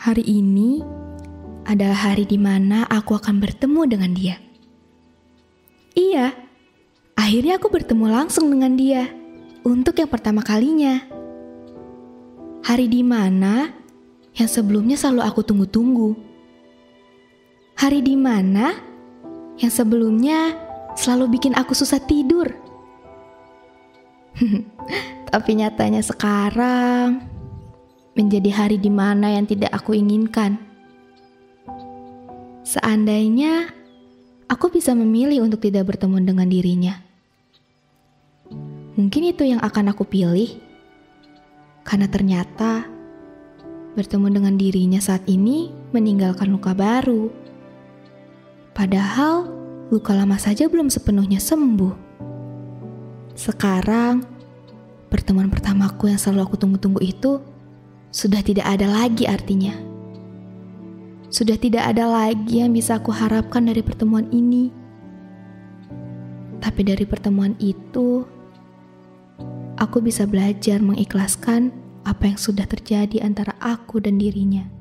Hari ini adalah hari di mana aku akan bertemu dengan dia. Iya, akhirnya aku bertemu langsung dengan dia untuk yang pertama kalinya. Hari di mana yang sebelumnya selalu aku tunggu-tunggu. Hari di mana yang sebelumnya selalu bikin aku susah tidur. Tapi nyatanya sekarang menjadi hari di mana yang tidak aku inginkan. Seandainya aku bisa memilih untuk tidak bertemu dengan dirinya. Mungkin itu yang akan aku pilih. Karena ternyata bertemu dengan dirinya saat ini meninggalkan luka baru. Padahal luka lama saja belum sepenuhnya sembuh. Sekarang, pertemuan pertamaku yang selalu aku tunggu-tunggu itu sudah tidak ada lagi artinya. Sudah tidak ada lagi yang bisa aku harapkan dari pertemuan ini. Tapi dari pertemuan itu, aku bisa belajar mengikhlaskan apa yang sudah terjadi antara aku dan dirinya.